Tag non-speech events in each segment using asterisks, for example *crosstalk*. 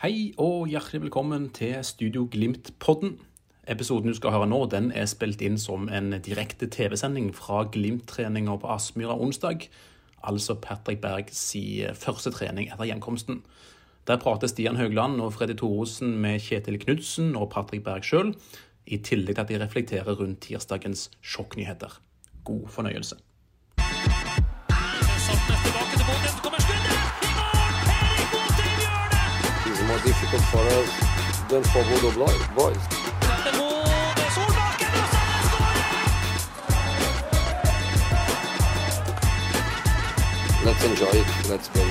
Hei og hjertelig velkommen til Studio Glimt-podden. Episoden du skal høre nå, den er spilt inn som en direkte TV-sending fra Glimt-treninga på Aspmyra onsdag. Altså Patrick Bergs første trening etter gjenkomsten. Der prater Stian Haugland og Freddy Thoresen med Kjetil Knudsen og Patrick Berg sjøl, i tillegg til at de reflekterer rundt tirsdagens sjokknyheter. God fornøyelse. More difficult for us than for Bodo boys. Let's enjoy it. Let's go.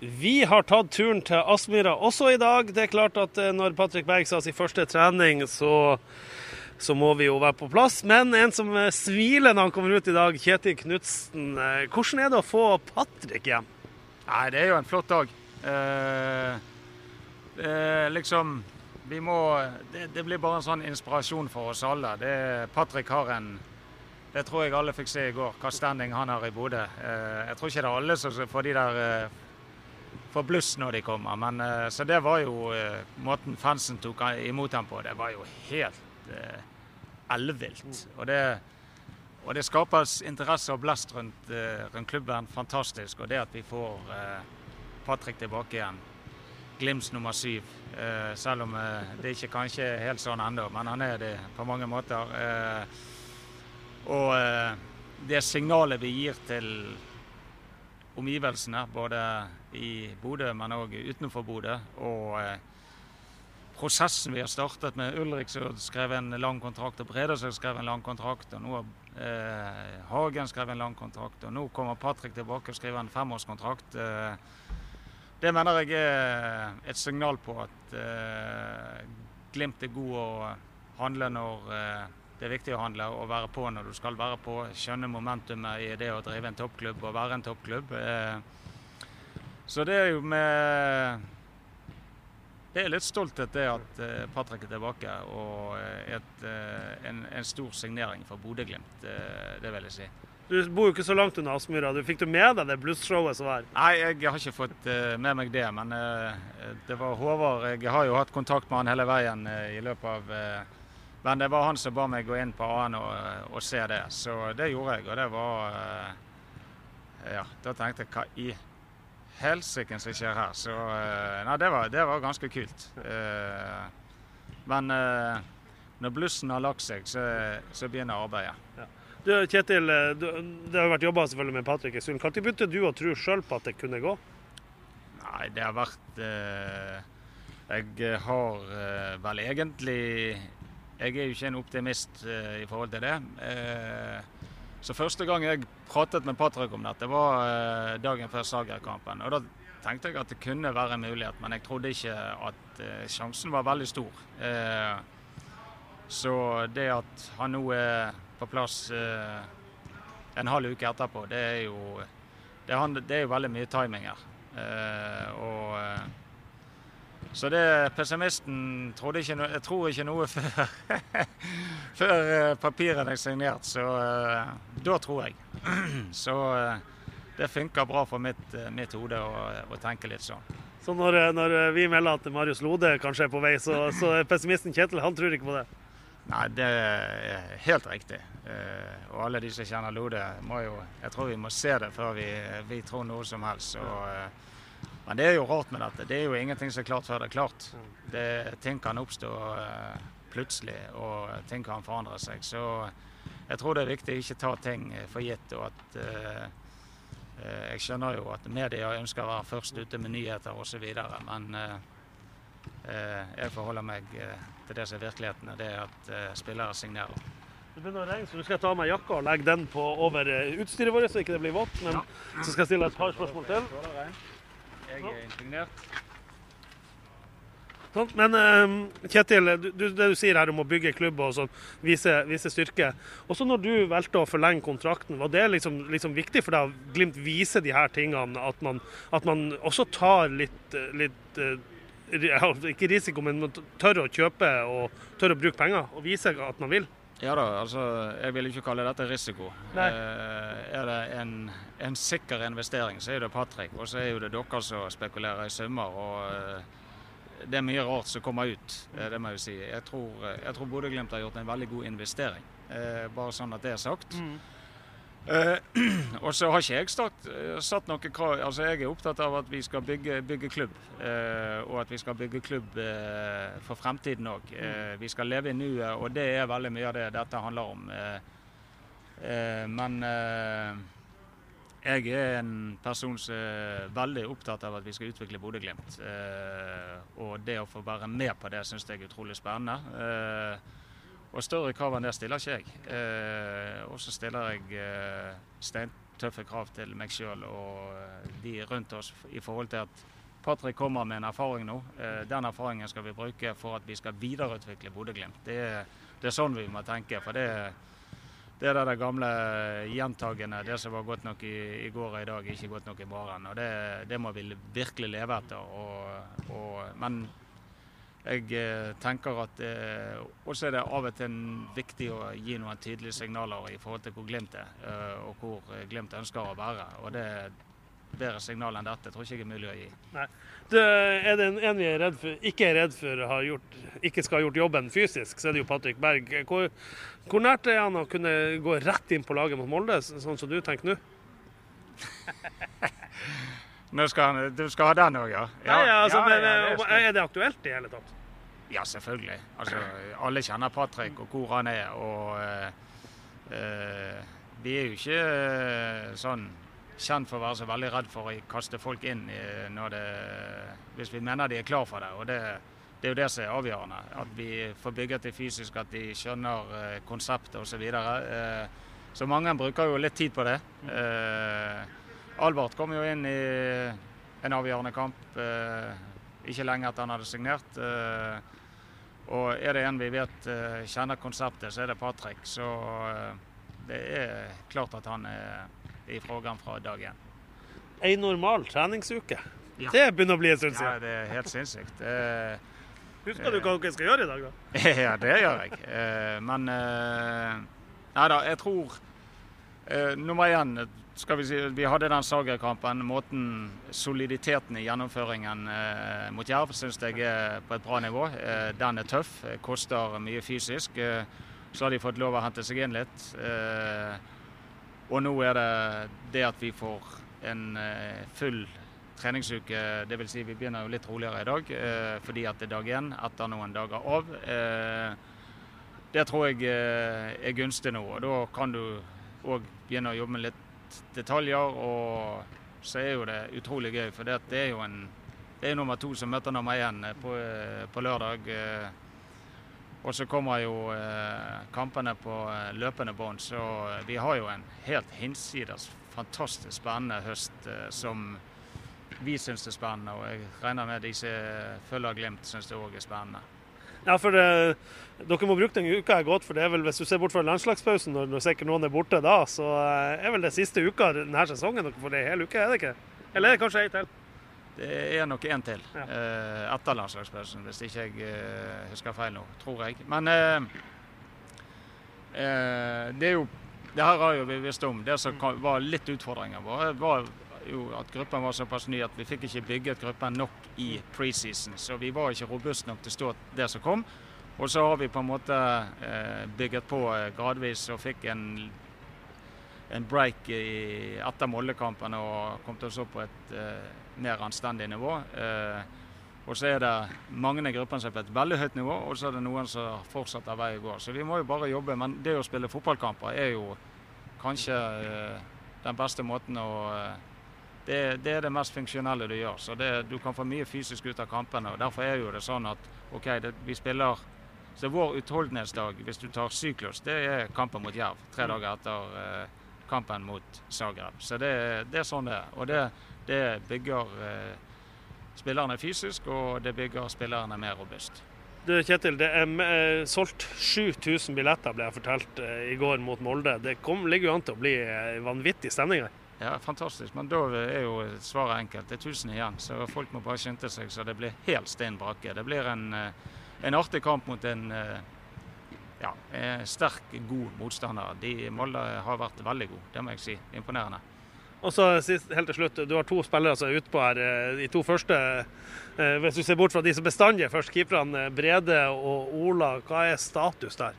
Vi har tatt turen til Aspmyra også i dag. Det er klart at eh, når Patrick Berg sa sin første trening, så, så må vi jo være på plass. Men en som eh, smiler når han kommer ut i dag, Kjetil Knutsen. eh, Hvordan er det å få Patrick hjem? Nei, det er jo en flott dag. Eh, er liksom Vi må det, det blir bare en sånn inspirasjon for oss alle. Det, Patrick har en Det tror jeg alle fikk se i går, hva standing han har i Bodø. Eh, jeg tror ikke det er alle som får de der eh, får bluss når de kommer. Men, eh, så det var jo eh, måten fansen tok imot ham på. Det var jo helt eh, ellevilt. Og det, og det skapes interesse og blest rundt, eh, rundt klubben. Fantastisk. Og det at vi får eh, Patrick tilbake igjen. Glimts nummer syv. Eh, selv om det ikke kanskje er helt sånn ennå, men han er det på mange måter. Og det signalet vi gir til omgivelsene, både i Bodø, men òg utenfor Bodø. Og prosessen vi har startet med Ulrik som skrev en lang kontrakt, og Brede som skrev en lang kontrakt, og nå har eh, Hagen skrevet en lang kontrakt, og nå kommer Patrick tilbake og skriver en femårskontrakt. Eh, det mener jeg er et signal på at eh, Glimt er god å handle når eh, det er viktig å handle, og være på når du skal være på. Skjønne momentumet i det å drive en toppklubb og være en toppklubb. Eh, så det er jo med Det er litt stolthet det at eh, Patrick er tilbake, og eh, et, eh, en, en stor signering for Bodø-Glimt. Det vil jeg si. Du bor jo ikke så langt unna Aspmyra. Du Fikk du med deg det bluesshowet som var? Nei, jeg har ikke fått med meg det, men det var Håvard. Jeg har jo hatt kontakt med han hele veien i løpet av Men det var han som ba meg gå inn på AN og, og se det, så det gjorde jeg. Og det var Ja, da tenkte jeg hva i helsike som skjer her? Så eh, Nei, det var, det var ganske kult. Eh, Men eh, når blussen har lagt seg, så, så begynner arbeidet. Du, Kjetil, du, det har vært jobba selvfølgelig med Patrick en stund. Når begynte du å tro sjøl på at det kunne gå? Nei, det har vært Jeg har vel egentlig Jeg er jo ikke en optimist i forhold til det. Eh, så første gang jeg pratet med Patrick om dette, var eh, dagen før Zagreb-kampen. Og da tenkte jeg at det kunne være en mulighet, men jeg trodde ikke at eh, sjansen var veldig stor. Eh, så det at han nå er på plass en halv uke etterpå, det er jo det, han- det er jo veldig mye timing her. Og, så det pessimisten trodde ikke Jeg tror ikke noe før, *laughs* før eh, papirene er signert, så eh, da tror jeg. *clears throat* så eh, det funker bra for mitt, mitt hode å, å tenke litt sånn. Så når, når vi melder at Marius Lode kanskje er på vei, så, så pessimisten Kjetil han tror ikke på det? Nei, det er helt riktig. Og alle de som kjenner Lode, må jo Jeg tror vi må se det før vi, vi tror noe som helst. Og, men det er jo rart med dette. Det er jo ingenting som er klart før det er klart. Det, ting kan oppstå eh, plutselig, og ting kan forandre seg. Så jeg tror det er viktig å ikke ta ting for gitt. og at eh, eh, Jeg skjønner jo at media ønsker å være først ute med nyheter osv., men eh, eh, jeg forholder meg eh, til det som er virkeligheten, og det er at eh, spillere signerer. Det begynner å regne, så nå skal jeg ta av meg jakka og legge den på over eh, utstyret vårt, så ikke det blir vått. Men så skal jeg stille et par spørsmål til. Jeg er indignert. Sånn. Men eh, Kjetil, du, det du sier her om å bygge klubb og sånn, vise, vise styrke. Også når du valgte å forlenge kontrakten, var det liksom, liksom viktig for deg å Glimt vise de her tingene? At man, at man også tar litt, litt eh, ikke risiko, men tør å kjøpe og tør å bruke penger og vise at man vil? Ja da, altså jeg vil ikke kalle dette risiko. Nei. Eh, er det en, en sikker investering, så er det Patrick. Og så er jo det dere som spekulerer i summer. og eh, Det er mye rart som kommer ut, eh, det må jeg si. Jeg tror, jeg tror Bodø-Glimt har gjort en veldig god investering. Eh, bare sånn at det er sagt. Eh, *clears throat* og så har ikke jeg satt, satt noe krav Altså Jeg er opptatt av at vi skal bygge, bygge klubb. Eh, og at vi skal bygge klubb eh, for fremtiden òg. Eh, vi skal leve i nuet, og det er veldig mye av det dette handler om. Eh, eh, men eh, jeg er en person som er veldig opptatt av at vi skal utvikle Bodø-Glimt. Eh, og det å få være med på det syns jeg er utrolig spennende. Og større krav enn det stiller ikke jeg. Eh, og så stiller jeg eh, steintøffe krav til meg sjøl og eh, de rundt oss i forhold til at Patrick kommer med en erfaring nå. Eh, den erfaringen skal vi bruke for at vi skal videreutvikle Bodø-Glimt. Det, det er sånn vi må tenke. For det, det er det der gamle gjentagende. Det som var godt nok i, i går og i dag, er ikke godt nok i morgen. Og det, det må vi virkelig leve etter. Og, og, men jeg eh, tenker at eh, også er det av og til viktig å gi noen tydelige signaler i forhold til hvor Glimt er, eh, og hvor Glimt ønsker å være. Og det bedre signal enn dette tror ikke jeg er mulig å gi. Nei. Du, er det en, en vi er redd for, ikke er redd for har gjort, ikke skal ha gjort jobben fysisk, så er det jo Patrick Berg. Hvor, hvor nært er han å kunne gå rett inn på laget mot Molde, sånn som du tenker nå? *laughs* Nå skal du skal ha den òg, ja? Nei, altså, men, det eh, skal jeg. er det aktuelt i hele tatt? Ja, selvfølgelig. Altså, alle kjenner Patrick og hvor han er. Og uh, uh, vi er jo ikke uh, sånn kjent for å være så veldig redd for å kaste folk inn i, når det, hvis vi mener de er klar for det. Og det, det er jo det som er avgjørende. At vi får bygget det fysisk, at de skjønner konseptet osv. videre, så mange bruker jo litt tid på det. Eh, Albert kom jo inn i en avgjørende kamp eh, ikke lenge etter han hadde signert. Eh, og er det en vi vet eh, kjenner konseptet, så er det Patrick. Så det er klart at han er i frågan fra dag én. Ei normal treningsuke. Ja. Det begynner å bli en stund Ja, det er helt sinnssykt. *laughs* Eh, Husker du hva dere skal gjøre i dag, da? *laughs* ja, det gjør jeg. Eh, men eh, Nei da, jeg tror eh, Nummer én skal vi si, Vi hadde den Sager-kampen. Måten soliditeten i gjennomføringen uh, mot Jerv syns jeg er på et bra nivå. Uh, den er tøff, koster mye fysisk. Så har de fått lov å hente seg inn litt. Og nå er det det at vi får en full treningsuke. Vil si vi begynner jo litt roligere i dag fordi at det er dag én etter noen dager av. Det tror jeg er gunstig nå. og Da kan du òg begynne å jobbe med litt detaljer. Og så er jo det utrolig gøy, for det, er jo en det er nummer to som møter nummer én eh, på, eh, på lørdag. eh, Og så kommer jo kampene på løpende bånd, så vi har jo en helt hinsides fantastisk spennende høst som vi syns er spennende. Og jeg regner med de som følger Glimt syns det òg er spennende. Ja, for eh, dere må bruke den uka jeg gått, for det er vel, hvis du ser bort fra landslagspausen, når, når sikkert noen er borte da, så eh, er vel det siste uka denne sesongen dere får det hele uka, er det ikke? Eller er det kanskje ei til? Det er nok en til Ja. eh, etter landslagspausen, hvis ikke jeg eh, husker feil nå, tror jeg. Men eh, det er jo Det her har jo vi visst om. Det som var litt utfordringen vår, var jo at gruppen var såpass ny at vi fikk ikke bygget gruppen nok i preseason. Så vi var ikke robuste nok til å stå det som kom. Og så har vi på en måte eh, bygget på eh, gradvis og fikk en en break i, etter Molde-kampen og kom oss opp på et eh, mer anstendig nivå. Og så er det mange i gruppen som er på et veldig høyt nivå, og så er det noen som fortsetter vei å gå. Så vi må jo bare jobbe. Men det å spille fotballkamper er jo kanskje den beste måten å det, det er det mest funksjonelle du gjør. Så det, du kan få mye fysisk ut av kampene. og Derfor er jo det sånn at OK, det, vi spiller Så vår utholdenhetsdag, hvis du tar syklus, det er kampen mot Jerv. Tre dager etter eh, kampen mot Zagreb. Så det, det, er sånn det er. Og det, det bygger eh, spillerne fysisk, og det bygger spillerne mer robust. Du Kjetil, det er eh, solgt 7000 billetter, ble jeg fortalt eh, i går mot Molde. Det kom, ligger jo an til å bli eh, vanvittig stemning her. Ja, Fantastisk. Men da er jo svaret enkelt. Det er 1000 igjen. Så folk må bare skynde seg så det blir helt stein brakke. Det blir en, en artig kamp mot en ja, sterk, god motstander. De Molde har vært veldig gode, det må jeg si. Imponerende. Og så helt til slutt, Du har to spillere som er utpå her. De to første, hvis du ser bort fra de som bestandig er først, keeperne Brede og Ola, hva er status der?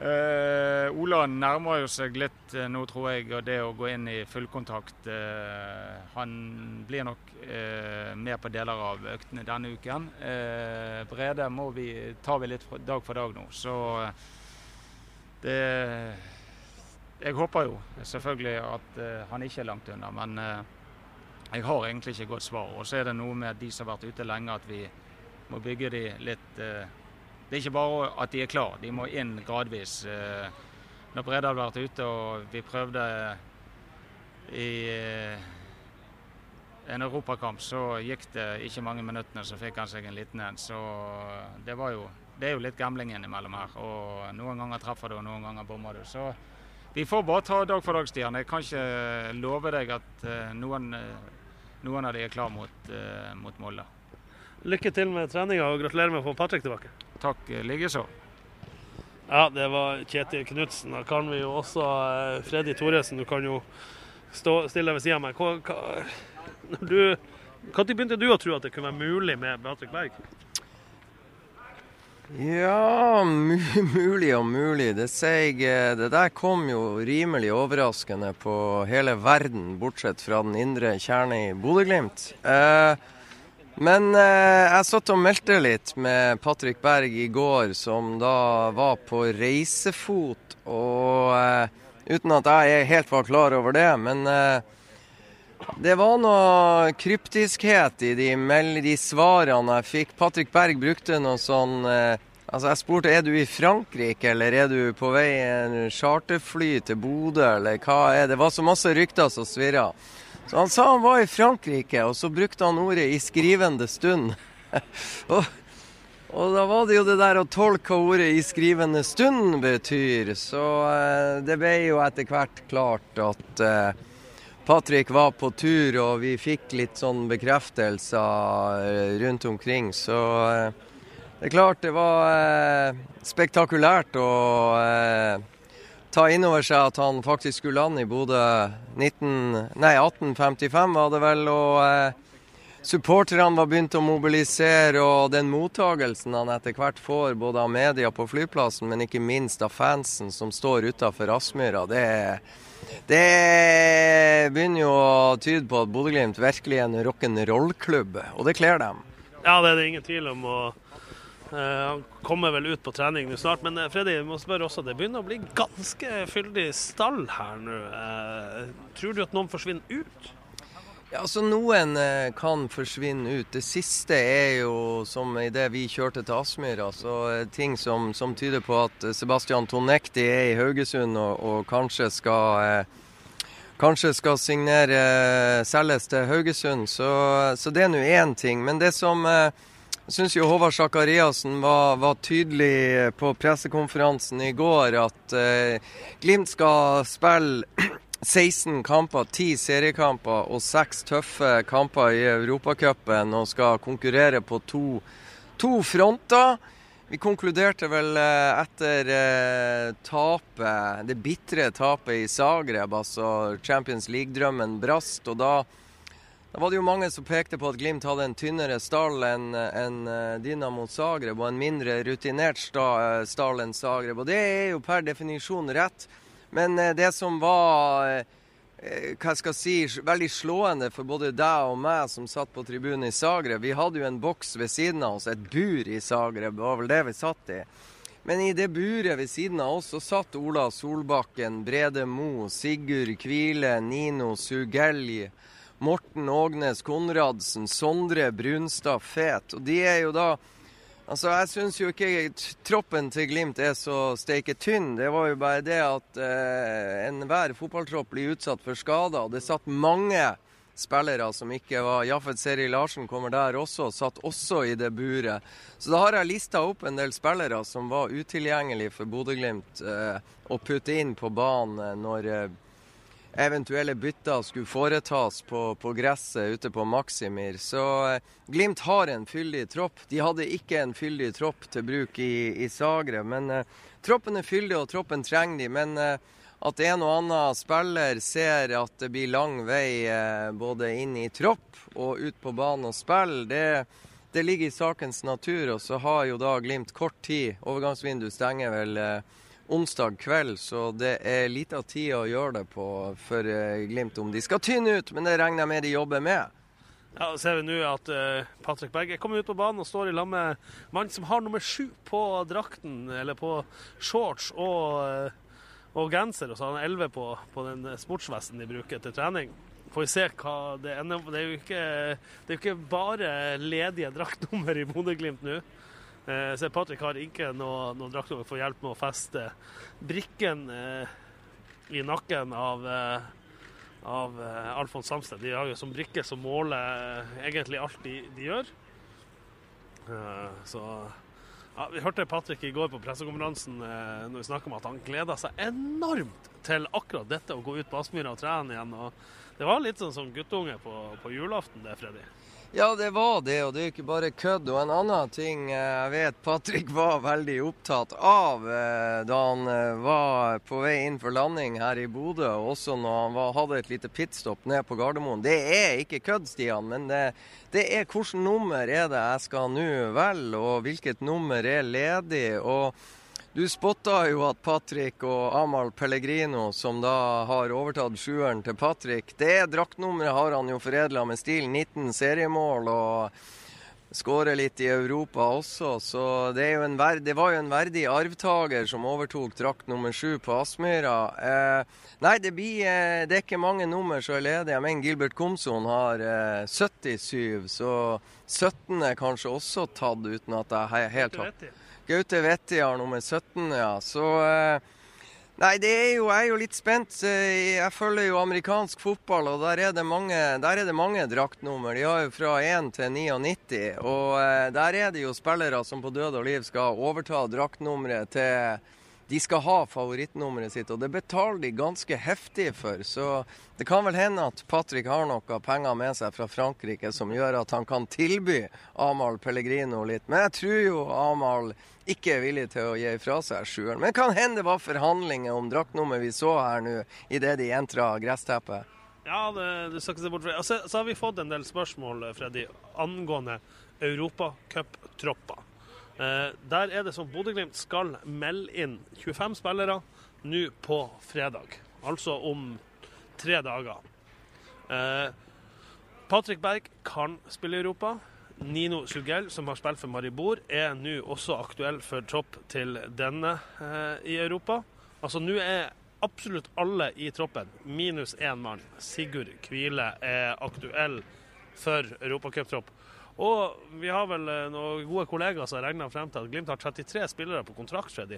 Uh, Ola nærmer jo seg litt uh, nå, tror jeg, og det å gå inn i fullkontakt. Eh, han blir nok med på deler av øktene denne uken. Brede må vi, tar vi litt dag for dag nå, så det Jeg håper jo selvfølgelig at han ikke er langt unna, men jeg har egentlig ikke godt svar. Og så er det noe med de som har vært ute lenge, at vi må bygge de litt det er ikke bare at de er klare, de må inn gradvis. Eh, når Brede hadde vært ute og vi prøvde i eh, en europakamp, så gikk det ikke mange minuttene, så fikk han seg en liten en. Så det, jo, det er jo litt gambling innimellom her. Og noen ganger treffer du, og noen ganger bommer du. Så vi får bare ta dag for dag, Stian. Jeg kan ikke love deg at eh, noen, noen av de er klar mot, mot Molde. Lykke til med treninga, og gratulerer med å få Patrick tilbake. Takk likeså. Ja, det var Kjetil Knutsen. Da kan vi jo også eh, Freddy Thoresen, du kan jo stå stille ved siden av meg. Hva, hva, når begynte du å tro at det kunne være mulig med Beatrik Berg? Ja, *laughs* mulig og mulig. Det, jeg, eh, det der kom jo rimelig overraskende på hele verden, bortsett fra den indre kjerne i Bodø-Glimt. Eh, men eh, jeg satt og meldte litt med Patrick Berg i går, som da var på reisefot. Og eh, uten at jeg helt var klar over det, men eh, det var noe kryptiskhet i de, de, svarene jeg fikk. Patrick Berg brukte noe sånn eh, Altså, jeg spurte er du i Frankrike, eller er du på vei i en charterfly til Bodø, eller hva er det? Det var så masse rykter som svirra. Så han sa han var i Frankrike, og så brukte han ordet 'i skrivende stund'. *laughs* og, og, da var det jo det der å tolke hva ordet 'i skrivende stund' betyr. Så eh, det ble jo etter hvert klart at eh, Patrick var på tur, og vi fikk litt sånn bekreftelser eh, rundt omkring. Så eh, det er klart det var eh, spektakulært å eh, ta inn over seg at han faktisk skulle lande i Bodø 1855, var det vel. og eh, Supporterne var begynt å mobilisere, og den mottagelsen han etter hvert får, både av media på flyplassen, men ikke minst av fansen som står utafor Aspmyra, det, det, begynner jo å tyde på at Bodø-Glimt virkelig er en rock'n'roll-klubb, og det kler dem. Ja, det er det ingen tvil om. og han kommer vel ut på trening nå snart. Men Freddy, vi må spørre også, det begynner å bli ganske fyldig stall her nå. Eh, tror du at noen forsvinner ut? Ja, altså Noen kan forsvinne ut. Det siste er jo som i det vi kjørte til Aspmyra. Altså, ting som, som, tyder på at Sebastian Tonekti er i Haugesund og, og kanskje skal eh, Kanskje skal signere selges til Haugesund. Så, så det er nå én ting. Men det som eh, jeg syns jo Håvard Sakariassen var, var, tydelig på pressekonferansen i går at eh, Glimt skal spille *clears throat* 16 kamper, 10 seriekamper og 6 tøffe kamper i Europacupen og skal konkurrere på to, to, fronter. Vi konkluderte vel eh, etter eh, tapet, det bitre tapet i Zagreb, altså Champions League-drømmen brast. og da da var det jo mange som pekte på at Glimt hadde en tynnere stall enn en eh, Dinamo Zagreb, og en mindre rutinert eh, stall enn Zagreb. Og det er jo per definisjon rett. Men eh, det som var hva skal jeg si, veldig slående for både deg og meg som satt på tribunen i Zagreb Vi hadde jo en boks ved siden av oss, et bur i Zagreb, det var vel det vi satt i. Men i det buret ved siden av oss så satt Ola Solbakken, Brede Mo, Sigurd Kvile, Nino Sugelj, Morten Ågnes Konradsen, Sondre Brunstad Fet. Og de er jo da Altså, Jeg syns jo ikke troppen til Glimt er så steike tynn. Det var jo bare det at eh, enhver fotballtropp blir utsatt for skader. og Det satt mange spillere som ikke var Jaffet Seri Larsen kommer der også, satt også i det buret. Så da har jeg lista opp en del spillere som var utilgjengelige for Bodø-Glimt eh, å putte inn på banen når eh, eventuelle bytter skulle foretas på, på, gresset ute på Maximir. Så eh, Glimt har en fyldig tropp. De hadde ikke en fyldig tropp til bruk i, i Zagreb. Men eh, troppen er fyldig, og troppen trenger de. Men eh, at en og annen spiller ser at det blir lang vei eh, både inn i tropp og ut på banen og spille, det, det, ligger i sakens natur. Og så har jo da Glimt kort tid. Overgangsvinduet stenger vel eh, onsdag kveld, så det er lita tid å gjøre det på for uh, Glimt om de skal tynne ut, men det regner jeg med de jobber med. Ja, så ser vi nå at uh, Patrick er kommet ut på banen og står i lag med mannen som har nummer sju på drakten, eller på shorts og, uh, og genser, og så har han elleve på, på den sportsvesten de bruker til trening. Får vi se hva det ender Det er jo ikke, det er jo ikke bare ledige draktnummer i Bodø-Glimt nå. Eh, så Patrick har ikke noe, noe å for hjelp med å feste brikken eh, i nakken av, eh, av Alfons Samsted. De har jo som brikke som måler egentlig alt de, de gjør. Så ja, Vi hørte Patrick i går på pressekonferansen når vi snakka om at han gleda seg enormt til akkurat dette, å gå ut på Aspmyra og trene igjen. og Det var litt sånn som guttunge på, på julaften, det, Freddy. Ja, det var det, og det er ikke bare kødd. Og en annen ting eh, jeg vet Patrick var veldig opptatt av eh, da han eh, var på vei inn for landing her i Bodø, og også når han var, hadde et lite pitstop ned på Gardermoen. Det er ikke kødd, Stian, men det, det er hvilket nummer er det jeg skal nå velge, og hvilket nummer er ledig. og du spotta jo at Patrick og Amal Pellegrino, som da har overtatt sjueren til Patrick Det draktnummeret har han jo foredla med stil. 19 seriemål og skårer litt i Europa også. Så det, verd, det, var jo en verdig arvtaker som overtok drakt nummer sju på Aspmyra. Eh, nei, det, blir, eh, det, er ikke mange nummer som er ledige. Mener Gilbert Komson har eh, 77, så 17 er kanskje også tatt uten at jeg helt har Gaute Vetti har nummer 17, ja. Så eh, Nei, er jo, jeg er jo litt spent. Eh, jeg følger jo amerikansk fotball, og der er det mange, er det mange draktnummer. De har jo fra 1 til 99. Og eh, der er det jo spillere som på død og liv skal overta draktnummeret til de skal ha favorittnummeret sitt, og det betaler de ganske heftig for. Så det kan vel hende at Patrick har noe penger med seg fra Frankrike som gjør at han kan tilby Amahl Pellegrino litt. Men jeg tror jo Amahl ikke er villig til å gi fra seg sjueren. Men kan hende det var forhandlinger om draktnummer vi så her nå, idet de entra gressteppet. Ja, det, det skal ikke se bort fra. Så, så har vi fått en del spørsmål, Freddy, angående europacuptropper. Eh, der er det som Bodø-Glimt skal melde inn 25 spillere nå på fredag. Altså om tre dager. Eh, Patrick Berg kan spille i Europa. Nino Sugell, som har spilt for Maribor, er nå også aktuell for tropp til denne eh, i Europa. Altså nå er absolutt alle i troppen, minus én mann, Sigurd Kvile, er aktuell for europacuptropp. Og vi har vel eh, noen gode kollegaer som har regna frem til at Glimt har 33 spillere på kontrakt. Freddy.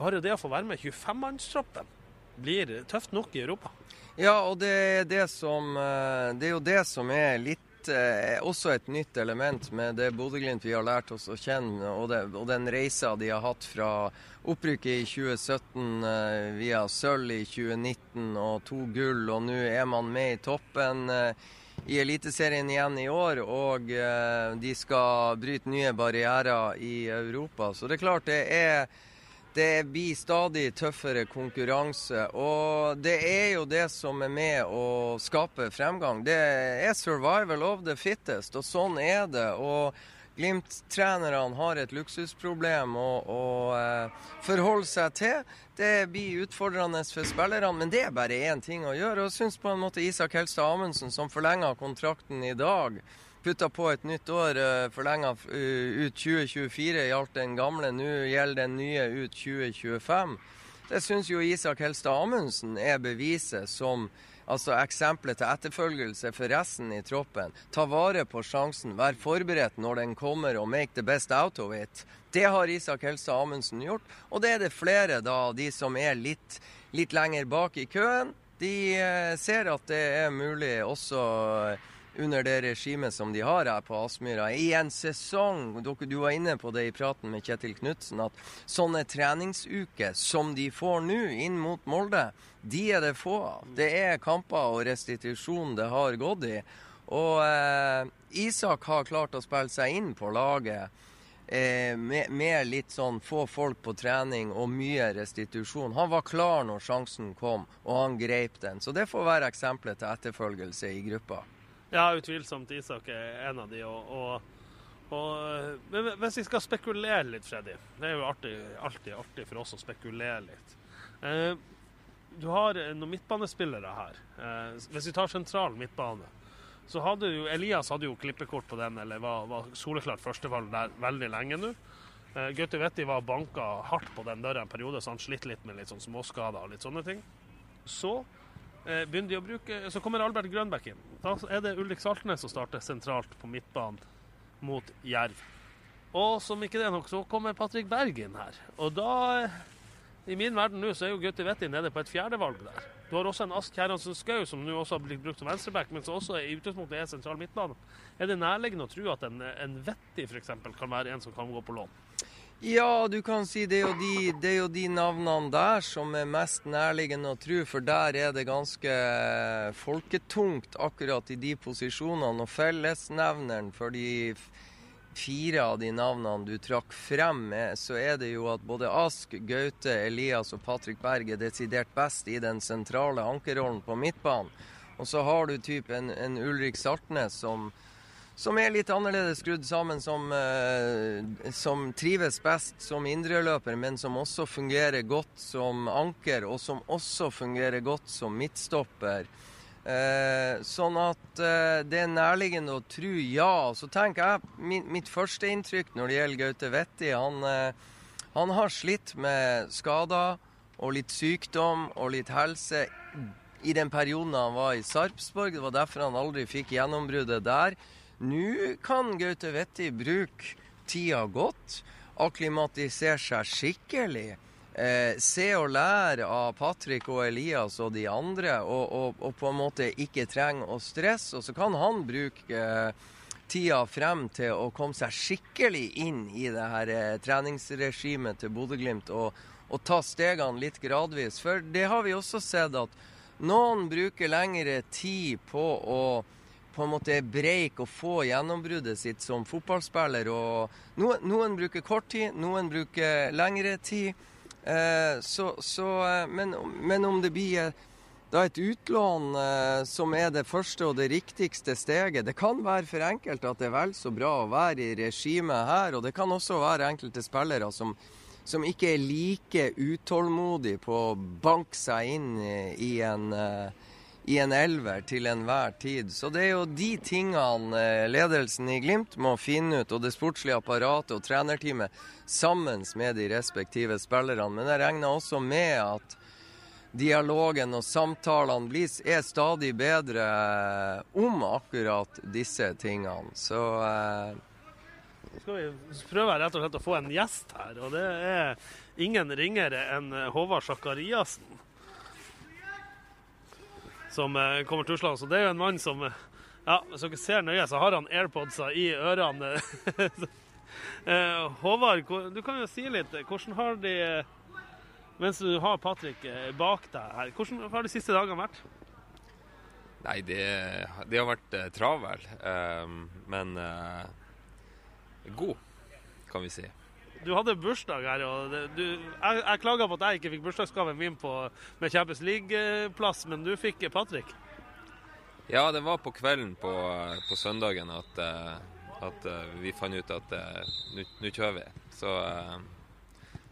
Bare det å få være med 25-mannstroppen blir tøft nok i Europa. Ja, og det er, det, som, eh, det er jo det som er litt eh, også et nytt element med det Bodø-Glimt vi har lært oss å kjenne, og, det, og den reisa de har hatt fra opprykket i 2017 via sølv i 2019 og to gull, og nå er man med i toppen i Eliteserien igjen i år, og eh, de skal bryte nye barrierer i Europa. Så det er klart det er det blir stadig tøffere konkurranse. Og det er jo det som er med å skape fremgang. Det er survival of the fittest, og sånn er det. Og Glimt-trenerne har et luksusproblem å, å uh, forholde seg til. Det blir utfordrende for spillerne, men det er bare én ting å gjøre. Og syns på en måte Isak Helstad Amundsen, som forlenga kontrakten i dag, putta på et nytt år, forlenger forlenga uh, ut 2024, gjaldt den gamle. Nå gjelder den nye ut 2025. Det syns jo Isak Helstad Amundsen er beviset som Altså eksempelet til etterfølgelse for resten i troppen. Ta vare på sjansen, vær forberedt når den kommer og make the best out of it. Det har Isak Helse Amundsen gjort, og det er det flere da, de som er litt, litt lenger bak i køen. De eh, ser at det er mulig også under det regimet som de har her på Aspmyra. I en sesong, du var inne på det i praten med Kjetil Knutsen, at sånne treningsuker som de får nå inn mot Molde, de er det få av. Det er kamper og restitusjon det har gått i. Og eh, Isak har klart å spille seg inn på laget. Eh, med, med, litt sånn få folk på trening og mye restitusjon. Han var klar når sjansen kom, og han greip den. Så det får være eksempelet til etterfølgelse i gruppa. Ja, utvilsomt Isak er en av de. Og, og, og, men hvis vi skal spekulere litt, Freddy Det er jo alltid, alltid artig for oss å spekulere litt. Eh, du har noen midtbanespillere her. Eh, hvis vi tar sentral midtbane, så hadde jo Elias hadde jo klippekort på den, eller var, var soleklart førstevalg der veldig lenge nå. Eh, Gaute Vetti var banka hardt på den døra en periode, så han slitt litt med litt sånn småskader og litt sånne ting. Så begynner de å bruke, Så kommer Albert Grønbæk inn. Da er det Ulrik Saltnes som starter sentralt på midtbanen mot Jerv. Og som ikke det er nok, så kommer Patrick Berg inn her. Og da, i min verden nå, så er jo Gutti Vetti nede på et fjerdevalg der. Du har også en Ask Herransen Skau, som nå også har blitt brukt som venstreback, men som også i utgangspunktet er sentral midtbane. Er det nærliggende å tro at en, en Vetti f.eks. kan være en som kan gå på lån? Ja, du kan si det er, jo de, det er de navnene der som er mest nærliggende å tro, for der er det ganske folketungt akkurat i de posisjonene. Og fellesnevneren for de fire av de navnene du trakk frem med, så er det jo at både Ask, Gaute, Elias og Patrick Berg er desidert best i den sentrale ankerrollen på midtbanen. Og så har du typ en, Ulrik Saltnes som som er litt annerledes skrudd sammen, som, eh, som trives best som indreløper, men som også fungerer godt som anker, og som også fungerer godt som midtstopper. Eh, sånn at eh, det er nærliggende å tro ja. Så tenker jeg min, mitt første inntrykk når det gjelder Gaute Vetti han, eh, han har slitt med skader og litt sykdom og litt helse i den perioden han var i Sarpsborg. Det var derfor han aldri fikk gjennombruddet der. Nå kan Gaute Vetti bruke tida godt, akklimatisere seg skikkelig. Eh, se og lære av Patrick og Elias og de andre, og, og, og på en måte ikke trenge å stresse. Og så kan han bruke eh, tida frem til å komme seg skikkelig inn i det her eh, treningsregimet til Bodø-Glimt og, og, ta stegene litt gradvis. For det har vi også sett at noen bruker lengre tid på å på en måte breik og få gjennombruddet sitt som fotballspiller. og Noen, noen bruker kort tid, noen bruker lengre tid. Eh, så, så, eh, men, men, om det blir eh, da et utlån eh, som er det første og det riktigste steget Det kan være for enkelte at det er vel så bra å være i regimet her, og det kan også være enkelte spillere som, som ikke er like utålmodige på å banke seg inn i en eh, i en elver til enhver tid. Så det er jo de tingene eh, ledelsen i Glimt må finne ut, og det sportslige apparatet og trenerteamet sammen med de respektive spillerne. Men jeg regner også med at dialogen og samtalene er stadig bedre eh, om akkurat disse tingene. Så eh... skal vi prøve rett og slett å få en gjest her, og det er ingen ringere enn Håvard Sakariassen som kommer kommer tuslende. Så det er jo en mann som eh, ja, Hvis dere ser nøye, så har han airpodser i ørene. *laughs* Eh, Håvard, du kan jo si litt. Hvordan har de Mens du har Patrick bak deg her, hvordan har de siste dagene vært? Nei, det, de har vært travel, men god, kan vi si. Du hadde bursdag her, og du, jeg, jeg klaga på at jeg ikke fikk bursdagsgaven min på, med Champions League-plass, men du fikk Patrick. Ja, det var på kvelden på, på søndagen at, eh, at, eh, vi fant ut at eh, nå kjører vi. Så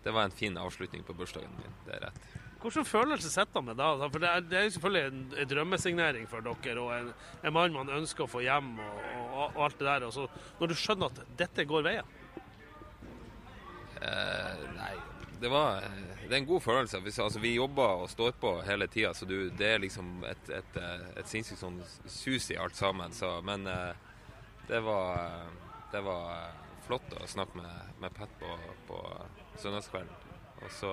det var en fin avslutning på bursdagen min. Det er rett. Hvilken følelse sitter han med da? For det er, det er jo selvfølgelig en, en, drømmesignering for dere, og en, en, mann man ønsker å få hjem, og, og, og alt det der. Og så, når du skjønner at dette går veien? Uh, nei, det var det er en god følelse. Altså, vi jobber og står på hele tida, så du, det er liksom et, et, et sinnssykt sånn sus i alt sammen. Så, men det var, det var flott å snakke med, med Pat på, på søndagskvelden. Og så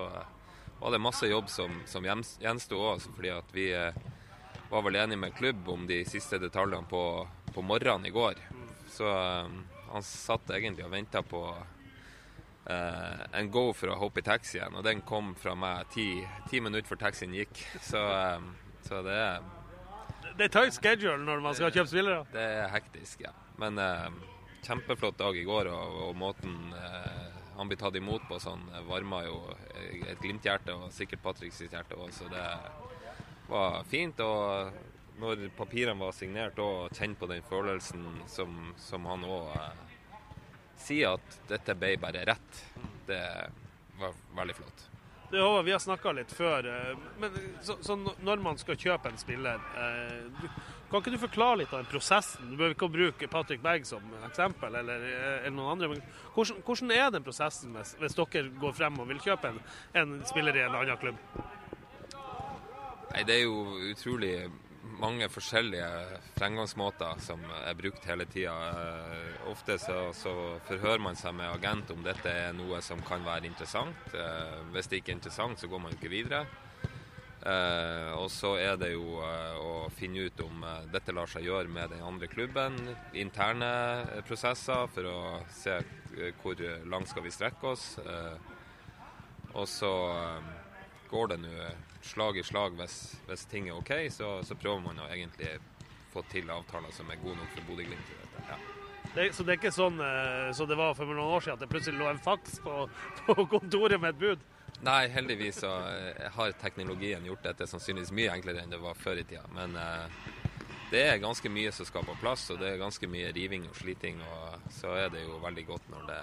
var det masse jobb som, som gjensto òg, fordi at vi var vel enige med klubb om de siste detaljene på, på morgenen i går. Så han satt egentlig og venta på en go for å hoppe i taxien, og den kom fra meg ti, ti minutter før taxien gikk. Så, um, så det er Det er tight schedule når man skal kjøpe spillere? Det er hektisk, ja. Men uh, kjempeflott dag i går, og, og måten uh, han blir tatt imot på sånn, varma jo et Glimt-hjerte, og sikkert Patrick sitt hjerte òg, så det var fint. Og når papirene var signert, og kjenne på den følelsen som, som han òg sier, at dette ble bare rett, det var veldig flott. Det, Håvard, vi har snakka litt før, eh, men så, så, når man skal kjøpe en spiller eh, Kan ikke du forklare litt av den prosessen? Du behøver ikke å bruke Patrick Berg som eksempel, eller, eh, eller noen andre. men hvordan, hvordan, er den prosessen hvis, hvis, dere går frem og vil kjøpe en, en spiller i en annen klubb? Nei, Det er jo utrolig mange forskjellige fremgangsmåter som er brukt hele tida. Eh, ofte så, så, forhører man seg med agent om dette er noe som kan være interessant. Eh, hvis det ikke er interessant, så går man ikke videre. Eh, og så er det jo å finne ut om dette lar seg gjøre med den andre klubben. Interne prosesser for å se hvor langt skal vi strekke oss. og så går det nå slag i slag hvis, hvis ting er OK, så, så, prøver man å egentlig få til avtaler som er gode nok for Bodø-Glimt. Ja. så det er ikke sånn eh, så det var for noen år siden at det plutselig lå en faks på, på kontoret med et bud? Nei, heldigvis så eh, har teknologien gjort dette sannsynligvis mye enklere enn det var før i tida. Men eh, det er ganske mye som skal på plass, og det er ganske mye riving og sliting. Og så er det jo veldig godt når det,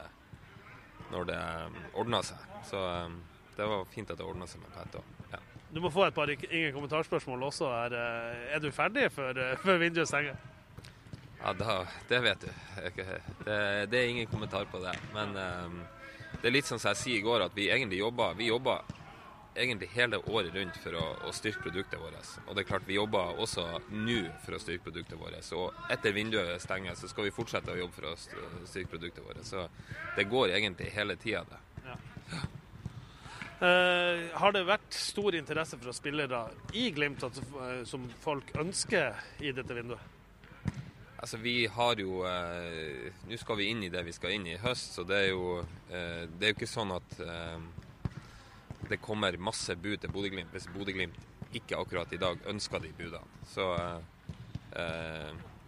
når det um, ordner seg. Så um, det var fint at det ordna seg med Pat òg. Du må få et par ingen kommentarspørsmål også. Er, eh, er du ferdig før, eh, før vinduet stenger? Ja, da, det vet du. Det, det, er ingen kommentar på det. Men um, det er litt som jeg sier i går, at vi egentlig jobber, vi jobber egentlig hele året rundt for å, å, styrke produktet vårt. Og det er klart vi jobber også nå for å styrke produktet vårt. Og etter vinduet stenger, så skal vi fortsette å jobbe for å styrke produktet vårt. Så det går egentlig hele tida, det. Ja. Uh, har det vært stor interesse for spillere i Glimt altså, uh, som folk ønsker i dette vinduet? Altså, vi har jo uh, Nå skal vi inn i det vi skal inn i i høst, så det er jo, det er jo ikke sånn at det kommer masse bud til Bodø-Glimt hvis Bodø-Glimt ikke akkurat i dag ønsker de budene. Så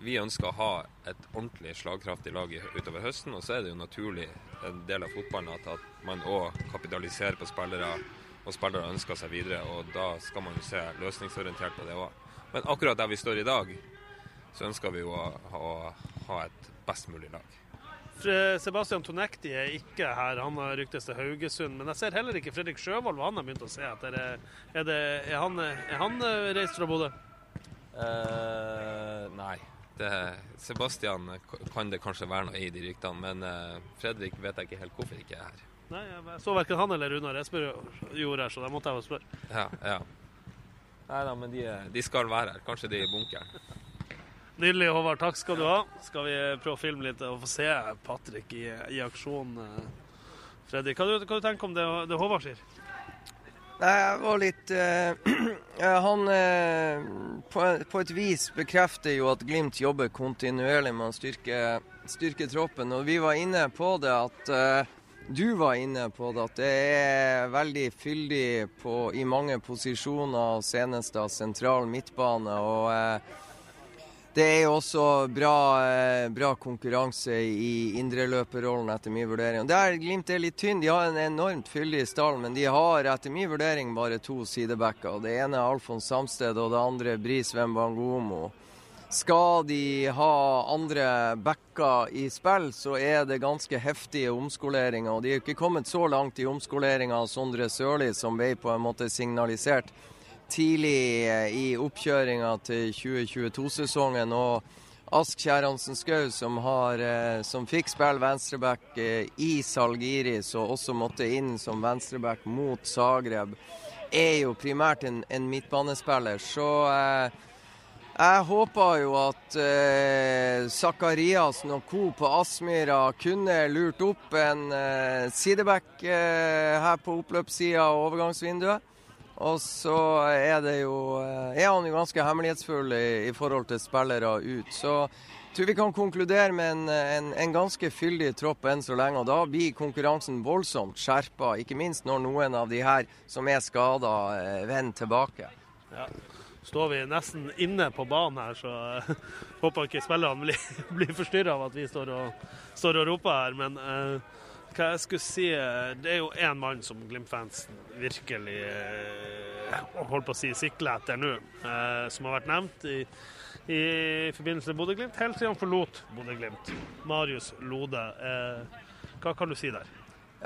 vi ønsker å ha et ordentlig slagkraftig lag utover høsten. Og så er det jo naturlig en del av fotballen at, at man òg kapitaliserer på spillere, og spillere ønsker seg videre. Og da skal man jo se løsningsorientert på det òg. Men akkurat der vi står i dag, så ønsker vi jo å, å ha et best mulig lag. Sebastian Tonekti er ikke her, han har ryktes til Haugesund. Men jeg ser heller ikke Fredrik Sjøvold, hva han har begynt å se etter. Er, det, er, han, er han reist fra Bodø? Uh, nei, det, Sebastian kan det kanskje være noe i de ryktene, men uh, Fredrik vet jeg ikke helt hvorfor ikke er her. Nei, jeg så verken han eller Runar Esper gjorde her, så da måtte jeg jo spørre. Ja, ja. Nei da, men de, de, skal være her. Kanskje de er i bunkeren. Nydelig, Håvard. Takk skal du ha. Skal vi prøve å filme litt og få se Patrick i, i aksjon? Freddy, Fredrik, hva, hva du tenker du om det, det Håvard sier? Nei, jeg var litt *clears throat* uh, Han uh, på, på, et vis bekrefter jo at Glimt jobber kontinuerlig med å styrke, styrke troppen. Og vi var inne på det at uh, Du var inne på det at det er veldig fyldig på, i mange posisjoner, senest da sentral midtbane. og det er jo også bra, eh, bra konkurranse i indreløperrollen, etter min vurdering. Der Glimt er litt tynn. De har en enormt fyldig stall, men de har etter min vurdering bare to sidebacker. Det ene er Alfons Samsted, og det andre Bris Wembangomo. Skal de ha andre backer i spill, så er det ganske heftige omskoleringer. Og de er ikke kommet så langt i omskoleringa av Sondre Sørli, som ble på en måte signalisert tidlig eh, i oppkjøringa til 2022-sesongen. og Ask Kjerransen Skau, som, har, eh, som fikk spille venstreback eh, i Salgiris og også måtte inn som venstreback mot Zagreb, er jo primært en, en midtbanespiller. Så eh, jeg håper jo at eh, Zakariassen og co. på Aspmyra kunne lurt opp en eh, sideback eh, her på oppløpssida av overgangsvinduet. Og så er, det jo, eh, er han jo ganske hemmelighetsfull i, i forhold til spillere ut. Så jeg tror vi kan konkludere med en, en, en, ganske fyldig tropp enn så lenge. Og da blir konkurransen voldsomt skjerpa, ikke minst når noen av de her som er skada, eh, vender tilbake. Ja. Står vi nesten inne på banen her, så uh, *laughs* håper ikke spillerne blir, *laughs* blir forstyrra av at vi står og, står og roper her. Men uh, hva jeg skulle si Det er jo én mann som Glimt-fansen virkelig eh, holdt på å si sikler etter nå, eh, som har vært nevnt i, i forbindelse med Bodø-Glimt helt siden han forlot Bodø-Glimt. Marius Lode. Eh, hva kan du si der?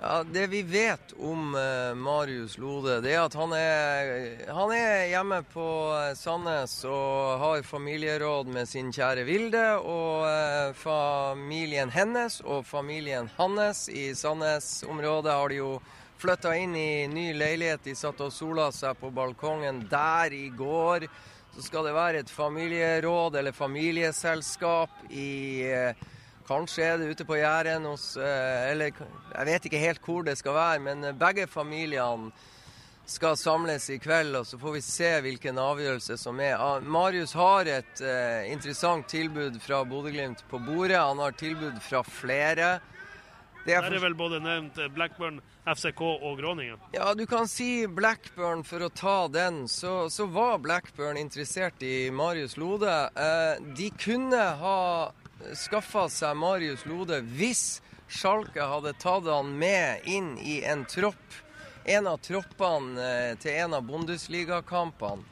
Ja, Det vi vet om uh, Marius Lode, det er at han er, han er hjemme på uh, Sandnes og har familieråd med sin kjære Vilde. Og uh, familien hennes og familien hans i Sandnes-området har de jo flytta inn i ny leilighet. De satt og sola seg på balkongen der i går. Så skal det være et familieråd eller familieselskap i uh, Kanskje er det ute på Jæren hos eh, Eller jeg vet ikke helt hvor det skal være, men eh, begge familiene skal samles i kveld, og så får vi se hvilken avgjørelse som er. Ah, Marius har et uh, interessant tilbud fra Bodø-Glimt på bordet. Han har tilbud fra flere. Det er, for... Der er vel både nevnt Blackburn, FCK og Groningen? Ja, du kan si Blackburn for å ta den. Så, så var Blackburn interessert i Marius Lode. Uh, de kunne ha skaffa seg Marius Lode hvis Schalke hadde tatt han med inn i en tropp, en av troppene eh, til en av Bundesliga-kampene.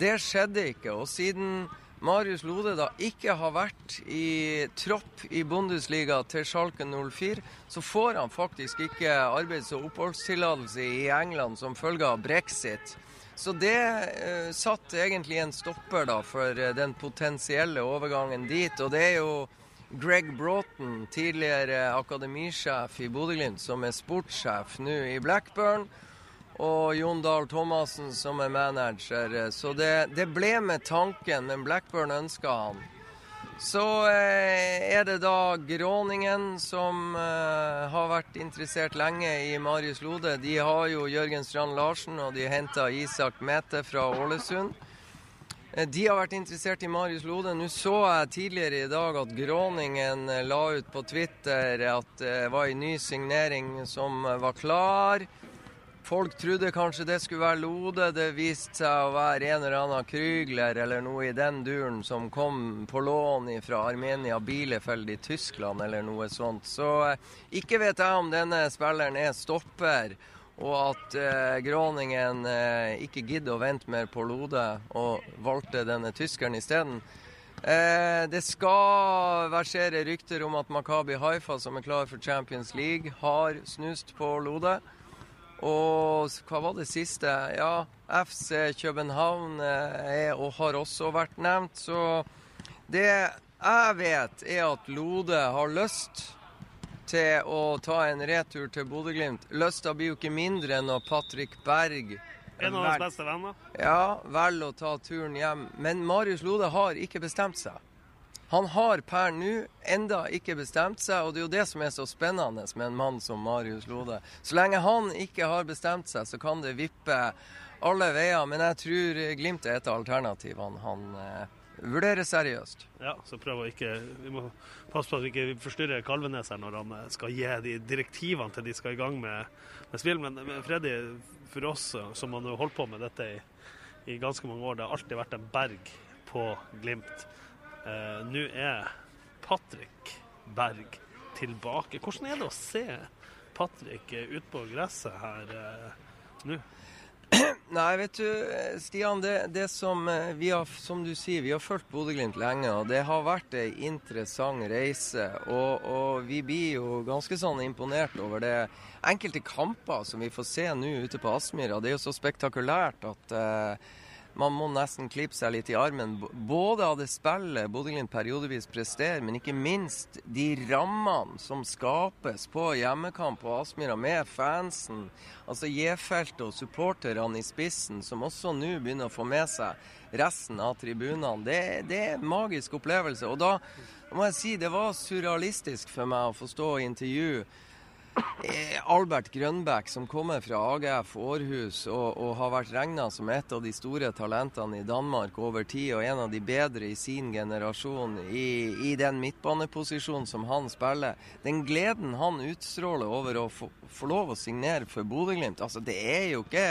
Det skjedde ikke. Og siden Marius Lode da ikke har vært i tropp i Bundesliga til Schalke 04, så får han faktisk ikke arbeids- og oppholdstillatelse i England som følge av brexit. Så det eh, satt egentlig en stopper da for eh, den potensielle overgangen dit. Og det er jo Greg Broughton, tidligere akademisjef i Bodø-Glimt, som er sportssjef nå i Blackburn. Og Jon Dahl Thomassen som er manager. Så det, det ble med tanken, men Blackburn ønska han. Så eh, er det da Gråningen som eh, har vært interessert lenge i Marius Lode. De har jo Jørgen Strand Larsen, og de henta Isak Mete fra Ålesund. Eh, de har vært interessert i Marius Lode. Nå så jeg tidligere i dag at Gråningen la ut på Twitter at det var en ny signering som var klar. Folk trodde kanskje det skulle være Lode. Det viste seg å være en eller annen Krygler eller noe i den duren som kom på lån fra Armenia Bielefeld i Tyskland eller noe sånt. Så eh, ikke vet jeg om denne spilleren er stopper. Og at eh, Gråningen eh, ikke gidder å vente mer på Lode og valgte denne tyskeren isteden. Eh, det skal versere rykter om at Makabi Haifa, som er klar for Champions League, har snust på Lode. Og hva var det siste? Ja, FC København er og har også vært nevnt. Så det jeg vet, er at Lode har lyst til å ta en retur til Bodø-Glimt. Lysta blir jo ikke mindre enn når Patrick Berg En av hans beste venner? Ja, velger å ta turen hjem. Men Marius Lode har ikke bestemt seg. Han har per nå enda ikke bestemt seg, og det er jo det som er så spennende med en mann som Marius Lode. Så lenge han ikke har bestemt seg, så kan det vippe alle veier. Men jeg tror Glimt er et av alternativene han eh, vurderer seriøst. Ja, så prøv å ikke Vi må passe på at vi ikke forstyrrer Kalvenes her når han eh, skal gi de direktivene til de skal i gang med, med spill. Men, men Freddy, for oss eh, som har holdt på med dette i, i ganske mange år, det har alltid vært en berg på Glimt. Uh, Nå er Patrick Berg tilbake. Hvordan er det å se Patrick ute på gresset her uh, nå? *clears throat* Nei, vet du, Stian. Det, det som eh, vi har, som du sier, vi har fulgt Bodø-Glimt lenge. Og det har vært ei interessant reise. Og, og, vi blir jo ganske sånn imponert over det enkelte kamper som vi får se nå ute på Aspmyra. Det er jo så spektakulært at uh, man må nesten klippe seg litt i armen. Både av det spillet Bodø-Glimt periodevis presterer, men ikke minst de rammene som skapes på hjemmekamp på Aspmyra med fansen. Altså J-feltet og supporterne i spissen, som også nå begynner å få med seg resten av tribunene. Det, det er en magisk opplevelse. Og da må jeg si det var surrealistisk for meg å få stå i intervju Albert Grønbæk, som kommer fra AGF Århus og, og har vært regna som et av de store talentene i Danmark over tid, og en av de bedre i sin generasjon i, i den midtbaneposisjonen som han spiller. Den gleden han utstråler over å få, få lov å signere for Bodø-Glimt, altså det er jo ikke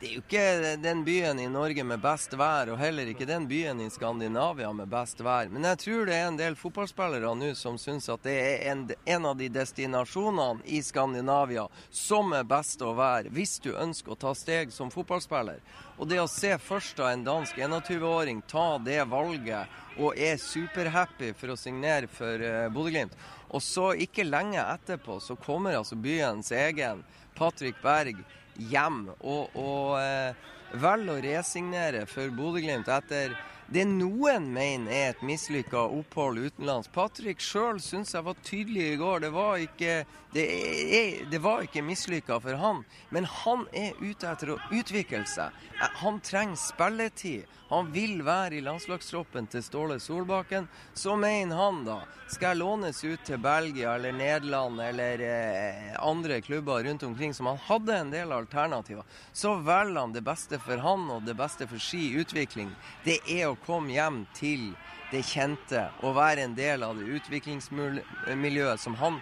det er jo ikke den byen i Norge med best vær, og heller ikke den byen i Skandinavia med best vær. Men jeg tror det er en del fotballspillere nå som syns at det er en, en, av de destinasjonene i Skandinavia som er best å være hvis du ønsker å ta steg som fotballspiller. Og det å se først av en dansk 21-åring ta det valget og er superhappy for å signere for uh, Bodø-Glimt, og så ikke lenge etterpå så kommer altså byens egen Patrick Berg hjem og, og eh, velger å resignere for Bodø-Glimt etter det noen mener er et mislykka opphold utenlands. Patrick sjøl syns jeg var tydelig i går. Det var ikke, det er, det var ikke mislykka for han. Men han er ute etter å utvikle seg. Han trenger spilletid. Han vil være i landslagstroppen til Ståle Solbakken. Så mener han, da, skal jeg lånes ut til Belgia eller Nederland eller eh, andre klubber rundt omkring som han hadde en del alternativer, så velger han det beste for han og det beste for si utvikling. Det er å komme hjem til det kjente og være en del av det utviklingsmiljøet som han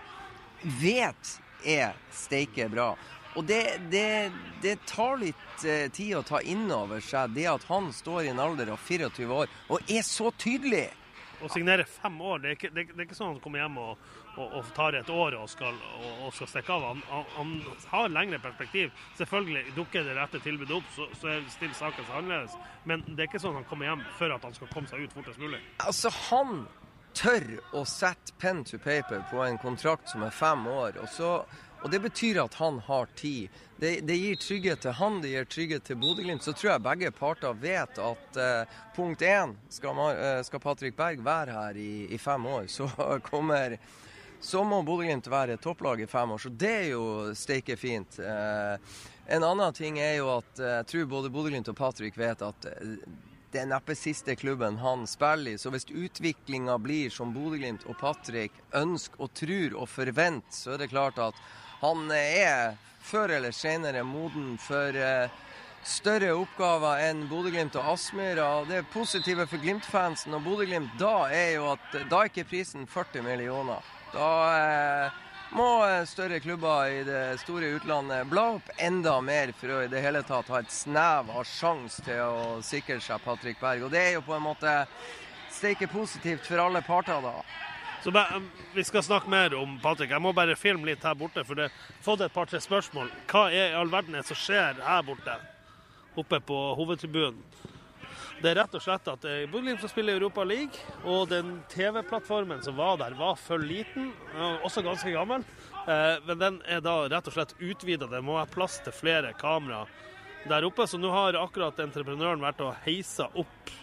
vet er steike bra. Og det, det, det, tar litt eh, tid å ta inn over seg det at han står i en alder av 24 år og er så tydelig. Å signere fem år, det er ikke, det, er ikke sånn at han kommer hjem og, og, og, tar et år og skal, og, skal stikke av. Han, han, han, har lengre perspektiv. Selvfølgelig dukker det rette tilbudet opp, så, så stiller saken seg annerledes. Men det er ikke sånn at han kommer hjem før at han skal komme seg ut fortest mulig. Altså, han tør å sette pen to paper på en kontrakt som er fem år. og så og Det betyr at han har tid. Det, det gir trygghet til han, det gir trygghet til Bodø-Glimt. Så tror jeg begge parter vet at uh, punkt én skal, uh, skal, Patrick Berg være her i, i fem år. Så *laughs* kommer så må Bodø-Glimt være topplag i fem år. Så det er jo steike fint. Eh, en annen ting er jo at jeg tror både Bodø-Glimt og Patrick vet at det er neppe siste klubben han spiller i. Så hvis utviklinga blir som Bodø-Glimt og Patrick ønsker og tror og forventer, så er det klart at han er før eller senere moden for eh, større oppgaver enn Bodø-Glimt og Aspmyra. Det positive for Glimt-fansen og Bodø-Glimt da er jo at da er ikke prisen 40 millioner. Da eh, må større klubber i det store utlandet bla opp enda mer for å i det hele tatt ha et snev av sjanse til å sikre seg Patrick Berg. Og det er jo på en måte steike positivt for alle parter da. Så um, Vi skal snakke mer om Patrick. Jeg må bare filme litt her borte, for det har fått et par-tre spørsmål. Hva er i all verden som skjer her borte, oppe på hovedtribunen? Det er rett og slett at eh, Bodø-Glimt skal spille Europa League, og den TV-plattformen som var der, var for liten. Også ganske gammel. Eh, men den er da rett og slett utvida. Det må være plass til flere kamera der oppe. Så nå har akkurat entreprenøren vært og heisa opp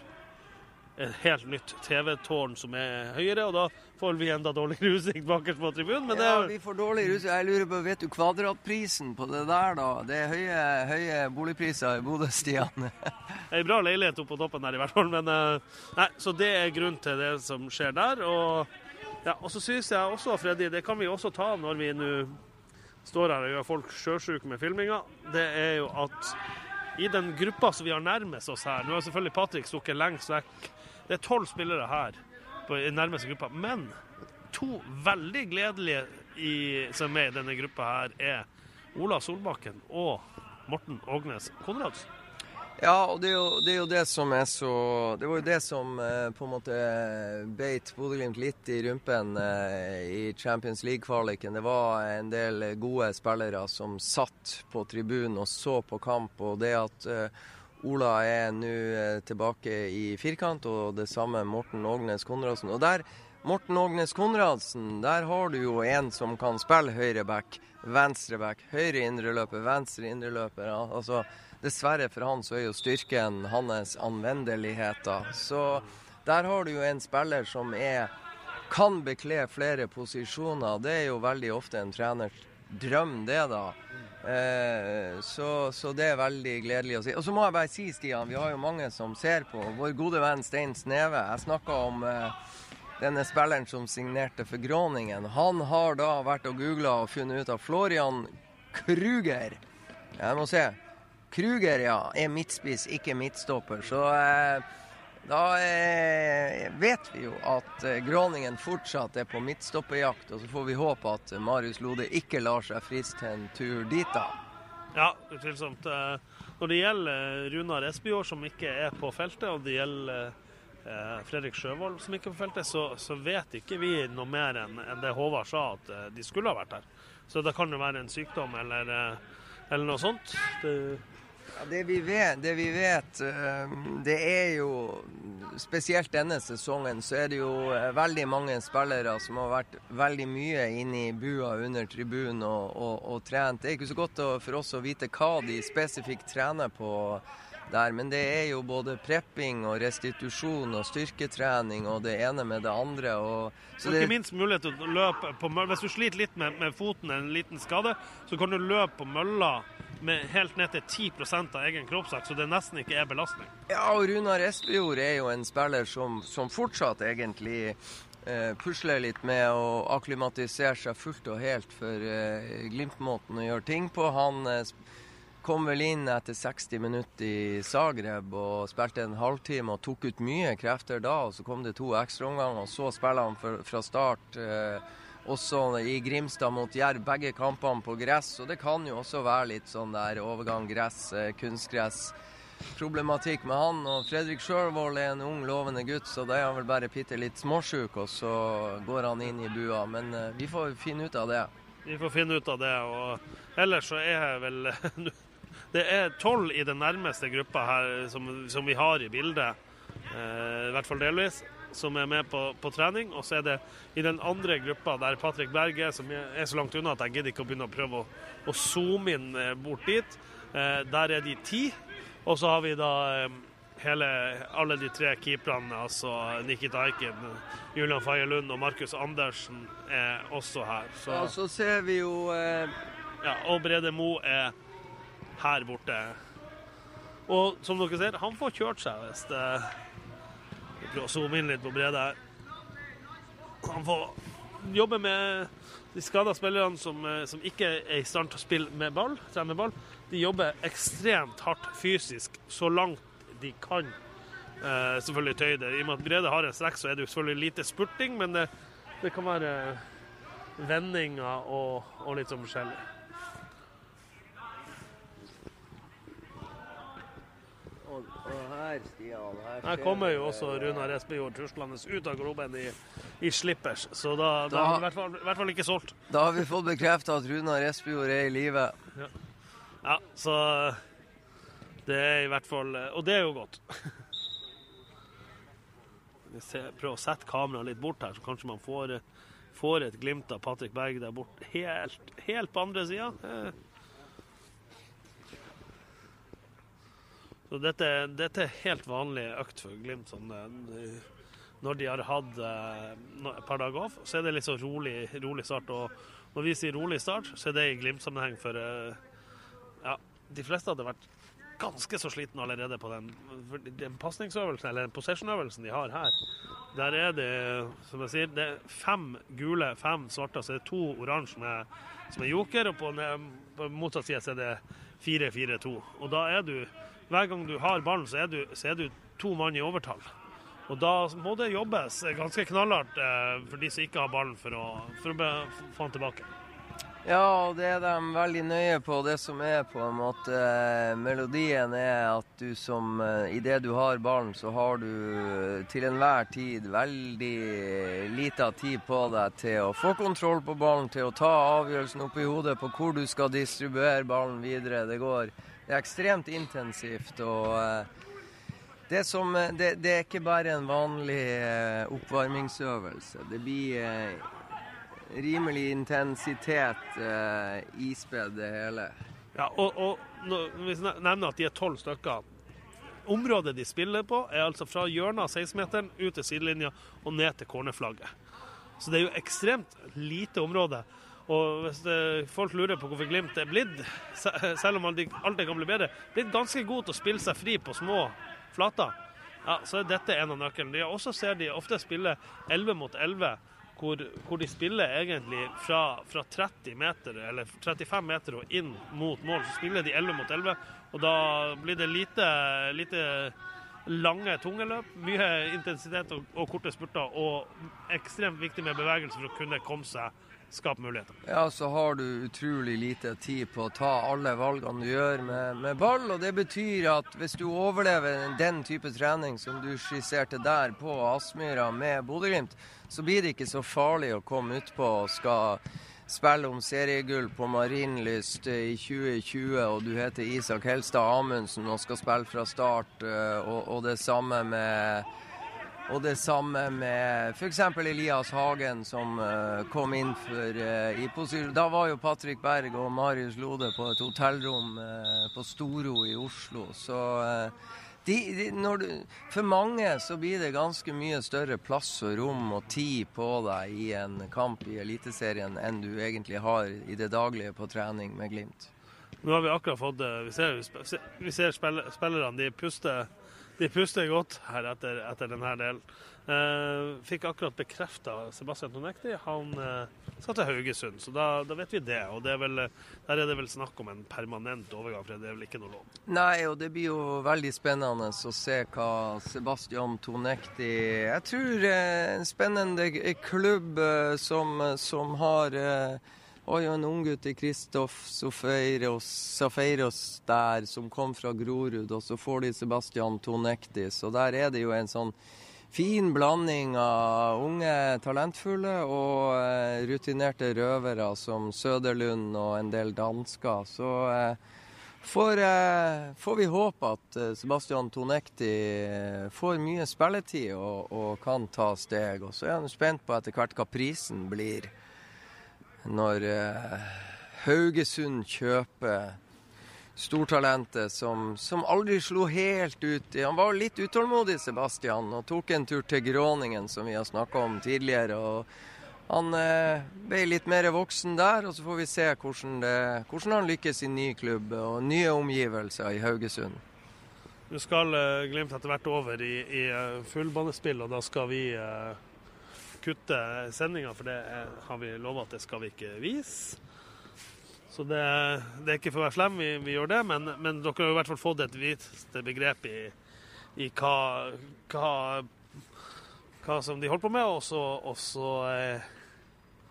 et helt nytt TV-tårn som er høyere, og da får vi enda dårligere utsikt bakerst på tribunen. Men ja, vi får dårligere utsikt. Jeg lurer på, Vet du kvadratprisen på det der, da? Det er høye, høye boligpriser i Bodø, Stian. *laughs* Ei bra leilighet oppe på toppen der, i hvert fall. Men, eh, nei, så det er grunnen til det som skjer der. Og, ja, og så syns jeg også, Freddy, det kan vi også ta når vi nå står her og gjør folk sjøsjuke med filminga, det er jo at i den gruppa som vi har nærmest oss her Nå har selvfølgelig Patrick stukket lengst vekk det er tolv spillere her på nærmeste gruppa. Men to veldig gledelige i, som er i denne gruppa her, er Ola Solbakken og Morten Ågnes Konradsen. Ja, og det er, jo, det er, jo, det som er så Det var jo det som eh, på en måte beit Bodø-Glimt litt i rumpen eh, i Champions League-kvaliken. Det var en del gode spillere som satt på tribunen og så på kamp. Og det at eh, Ola er nå eh, tilbake i firkant, og det samme Morten Ågnes Konradsen. Og der, Morten Ågnes Konradsen, der har du jo en som kan spille høyre back, venstre back, høyre indreløper, venstre indreløper. Ja. Altså, dessverre for han så er jo styrken hans anvendeligheter. Så der har du jo en spiller som er kan bekle flere posisjoner. Det er jo veldig ofte en treners drøm, det, da. Eh, så, så, det er veldig gledelig å si. Og så må jeg bare si, Stian, vi har jo mange som ser på. Vår gode venn Stein Sneve. Jeg snakka om eh, denne spilleren som signerte for Gråningen. Han har da vært og googla og funnet ut av Florian Kruger. Jeg må se. Kruger, ja, er midtspiss, ikke midtstopper. Så eh, da eh, vet vi jo at eh, Gråningen fortsatt er på midtstopperjakt, og så får vi håpe at Marius Lode ikke lar seg friste til en tur dit, da. Ja, utvilsomt. Eh, når det gjelder eh, Runar Espejord, som ikke er på feltet, og det gjelder eh, Fredrik Sjøvold, som ikke er på feltet, så, så vet ikke vi noe mer enn en det Håvard sa, at de skulle ha vært her. Så det kan jo være en sykdom eller, eller noe sånt. Det det, vi vet, det vi vet, eh, det er jo Spesielt denne sesongen så er det jo eh, veldig mange spillere som har vært veldig mye inne i bua under tribunen og, og, og, trent. Det er ikke så godt for oss å vite hva de spesifikt trener på der, men det er jo både prepping og restitusjon og styrketrening og det ene med det andre. Og, så det... Ikke minst mulighet til å løpe på mølla. Hvis du sliter litt med, med foten, en liten skade, så kan du løpe på mølla med helt ned til 10 av egen kroppsvekt, så det nesten ikke er belastning. Ja, og Runar Espejord er jo en spiller som, som fortsatt egentlig eh, pusler litt med å akklimatisere seg fullt og helt for eh, Glimt-måten å gjøre ting på. Han eh, kom vel inn etter 60 minutter i Zagreb og spilte en halvtime og tok ut mye krefter da. og Så kom det to ekstraomganger, og så spiller han for, fra start. Eh, også i Grimstad mot Jerv, begge kampene på gress. Og det kan jo også være litt sånn der overgang gress, eh, kunstgress. Problematikk med han. Og Fredrik Sjørvold er en ung, lovende gutt, så da er han vel bare bitte litt småsjuk, og så går han inn i bua. Men uh, vi får finne ut av det. Vi får finne ut av det. Og ellers så er jeg vel *laughs* Det er tolv i den nærmeste gruppa her som, som vi har i bildet. Uh, I hvert fall delvis som er med på, på, trening. Og så er det i den andre gruppa der Patrick Berge, som er så langt unna at jeg gidder ikke å begynne å prøve å, å zoome inn eh, bort dit. Eh, der er de ti. Og så har vi da eh, hele, alle de tre keeperne, altså Nikita Aiken, Julian Faye Lund og Markus Andersen, er også her. Så, ja, så ser vi jo eh... Ja, og Brede Mo er her borte. Og som dere ser, han får kjørt seg hvis det Prøve å zoome inn litt på Brede her. Han får jobbe med de skada spillerne som, eh, som, ikke er i stand til å spille med ball, trene med ball. De jobber ekstremt hardt fysisk så langt de kan. Eh, selvfølgelig tøyde. I og med at Brede har en strekk, så er det jo selvfølgelig lite spurting, men det, det kan være vendinger og, og litt sånn forskjellig. Her, Stian. Her, her kommer jo også Runar Espejord tuslende ut av globen i, i slippers, så da, da, da er han i hvert, fall, i hvert fall ikke solgt. Da har vi fått bekrefta at Runar Espejord er i live. Ja. ja, så det er i hvert fall Og det er jo godt. *laughs* Prøv å sette kameraet litt bort her, så kanskje man får, får et glimt av Patrick Berg der borte. Helt, helt på andre sida. Så dette, dette, er helt vanlig økt for Glimt. Sånn, eh, når de har hatt eh, et par dager off, så er det litt så rolig, rolig start. Og når vi sier rolig start, så er det i Glimt-sammenheng for eh, ja, de fleste hadde vært ganske så slitne allerede på den, den pasningsøvelsen, eller den possession-øvelsen de har her. Der er det, som jeg sier, det er fem gule, fem svarte, så det er to oransje som er joker, og på, på motsatt side så er det 4-4-2. Og da er du hver gang du har ballen, så er du, så er du to mann i overtall. Og da må det jobbes ganske knallhardt eh, for de som ikke har ballen, for å, for å få den tilbake. Ja, og det er de veldig nøye på. Det som er på en måte eh, melodien, er at du som eh, Idet du har ballen, så har du til enhver tid veldig lita tid på deg til å få kontroll på ballen, til å ta avgjørelsen oppi hodet på hvor du skal distribuere ballen videre. Det går det er ekstremt intensivt. og eh, det, som, eh, det, det, er ikke bare en vanlig eh, oppvarmingsøvelse. Det blir rimelig intensitet ispedd, det hele. Ja, og, og Hvis jeg nevner at de er tolv stykker Området de spiller på, er altså fra hjørnet av 16-meteren ut til sidelinja og ned til cornerflagget. Så det er jo ekstremt lite område. Og hvis det, folk lurer på hvorfor Glimt er blitt, selv om alt kan bli bedre, blitt ganske god til å spille seg fri på små flater, ja, så er dette en av nøklene. De også ser de ofte spille 11 mot 11 hvor, hvor, de spiller egentlig fra, fra, 30 meter, eller 35 meter og inn mot mål. Så spiller de 11 mot 11, og da blir det lite, lite lange, tunge løp. Mye intensitet og, og korte spurter, og ekstremt viktig med bevegelse for å kunne komme seg skape muligheter. Ja, så har du utrolig lite tid på å ta alle valgene du gjør med, med, ball. Og det betyr at hvis du overlever den type trening som du skisserte der på Aspmyra med Bodø-Glimt, så blir det ikke så farlig å komme utpå og skal spille om seriegull på Marienlyst i 2020, og du heter Isak Helstad Amundsen og skal spille fra start, eh, og, og det samme med og det samme med f.eks. Elias Hagen, som uh, kom inn for uh, i posisjon. Da var jo Patrick Berg og Marius Lode på et hotellrom uh, på Storo i Oslo. Så de, de, du, for mange så blir det ganske mye større plass og rom og tid på deg i en kamp i Eliteserien enn du egentlig har i det daglige på trening med Glimt. Nå har vi akkurat fått Vi ser, vi ser spillerne, de puster de puster godt her etter, etter denne delen. Uh, fikk akkurat bekrefta Sebastian Tonekti. Han uh, skal til Haugesund, så da, da, vet vi det. Og det er vel, der er det vel snakk om en permanent overgang, for det er vel ikke noe lån? Nei, og det blir jo veldig spennende å se hva Sebastian Tonekti Jeg tror uh, en spennende klubb som, som har og en unggutt i Kristoff Safeiros der, som kom fra Grorud. Og så får de Sebastian Tonektis. Og der er det jo en sånn fin blanding av unge talentfulle og eh, rutinerte røvere som Søderlund og en del dansker. Så eh, får, eh, får, vi håpe at Sebastian Tonekti får mye spilletid og, og kan ta steg. Og så er han spent på etter hvert hva prisen blir når eh, Haugesund kjøper stortalentet som, som, aldri slo helt ut. Han var litt utålmodig, Sebastian, og tok en tur til Gråningen, som vi har snakka om tidligere. og Han eh, ble litt mer voksen der, og så får vi se hvordan, det, hvordan han lykkes i ny klubb og nye omgivelser i Haugesund. Nå skal uh, Glimt etter hvert over i, i uh, fullbanespill, og da skal vi kutte sendinga, for det har vi lova at det skal vi ikke vise. Så det, det er ikke for å være slem vi, vi gjør det, men, men, dere har i hvert fall fått et hvite begrep i, i hva, hva, hva, som de holder på med. Og så eh,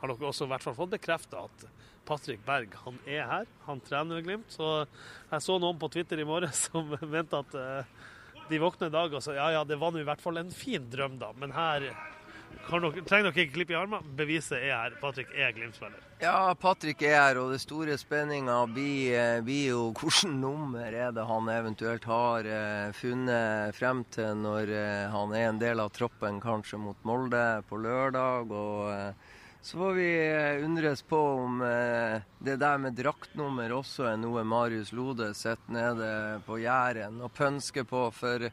har dere også i hvert fall fått bekrefta at Patrick Berg han er her. Han trener med Glimt. Så jeg så noen på Twitter i morges *laughs* som mente at eh, de våkner i dag og sa ja ja, det var nå i hvert fall en fin drøm, da. Men her dere, trenger dere ikke klippe i armene. Beviset er her. Patrick er Glimt-spiller. Ja, Patrick er her, og det store spenninga blir, eh, blir, jo hvilket nummer er det han eventuelt har eh, funnet frem til når eh, han er en del av troppen, kanskje mot Molde på lørdag. og... Eh, så får vi eh, undres på om eh, det der med draktnummer også er noe Marius Lode sitter nede på Jæren og pønsker på. For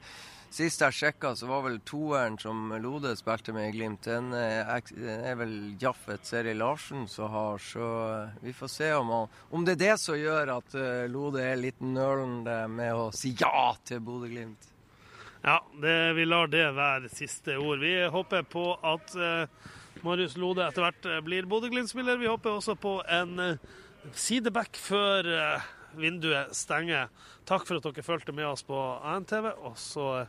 Sist jeg sjekka, så var vel toeren som Lode spilte med i Glimt, den er vel Jaffet Seri Larsen som har. Så eh, vi får se om, han, om det er det som gjør at eh, Lode er litt nølende med å si ja til Bodø-Glimt. Ja, det, vi lar det være siste ord. Vi håper på at uh, Marius Lode etter hvert blir Bodø-Glimt-spiller. Vi håper også på en uh, sideback før uh, vinduet stenger. Takk for at dere fulgte med oss på ANTV. Og så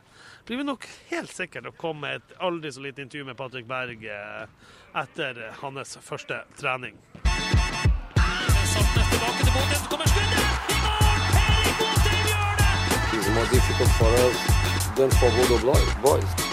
blir vi nok helt sikkert å komme med et aldri så lite intervju med Patrick Berg eh, etter hans første trening. Tilbake til så!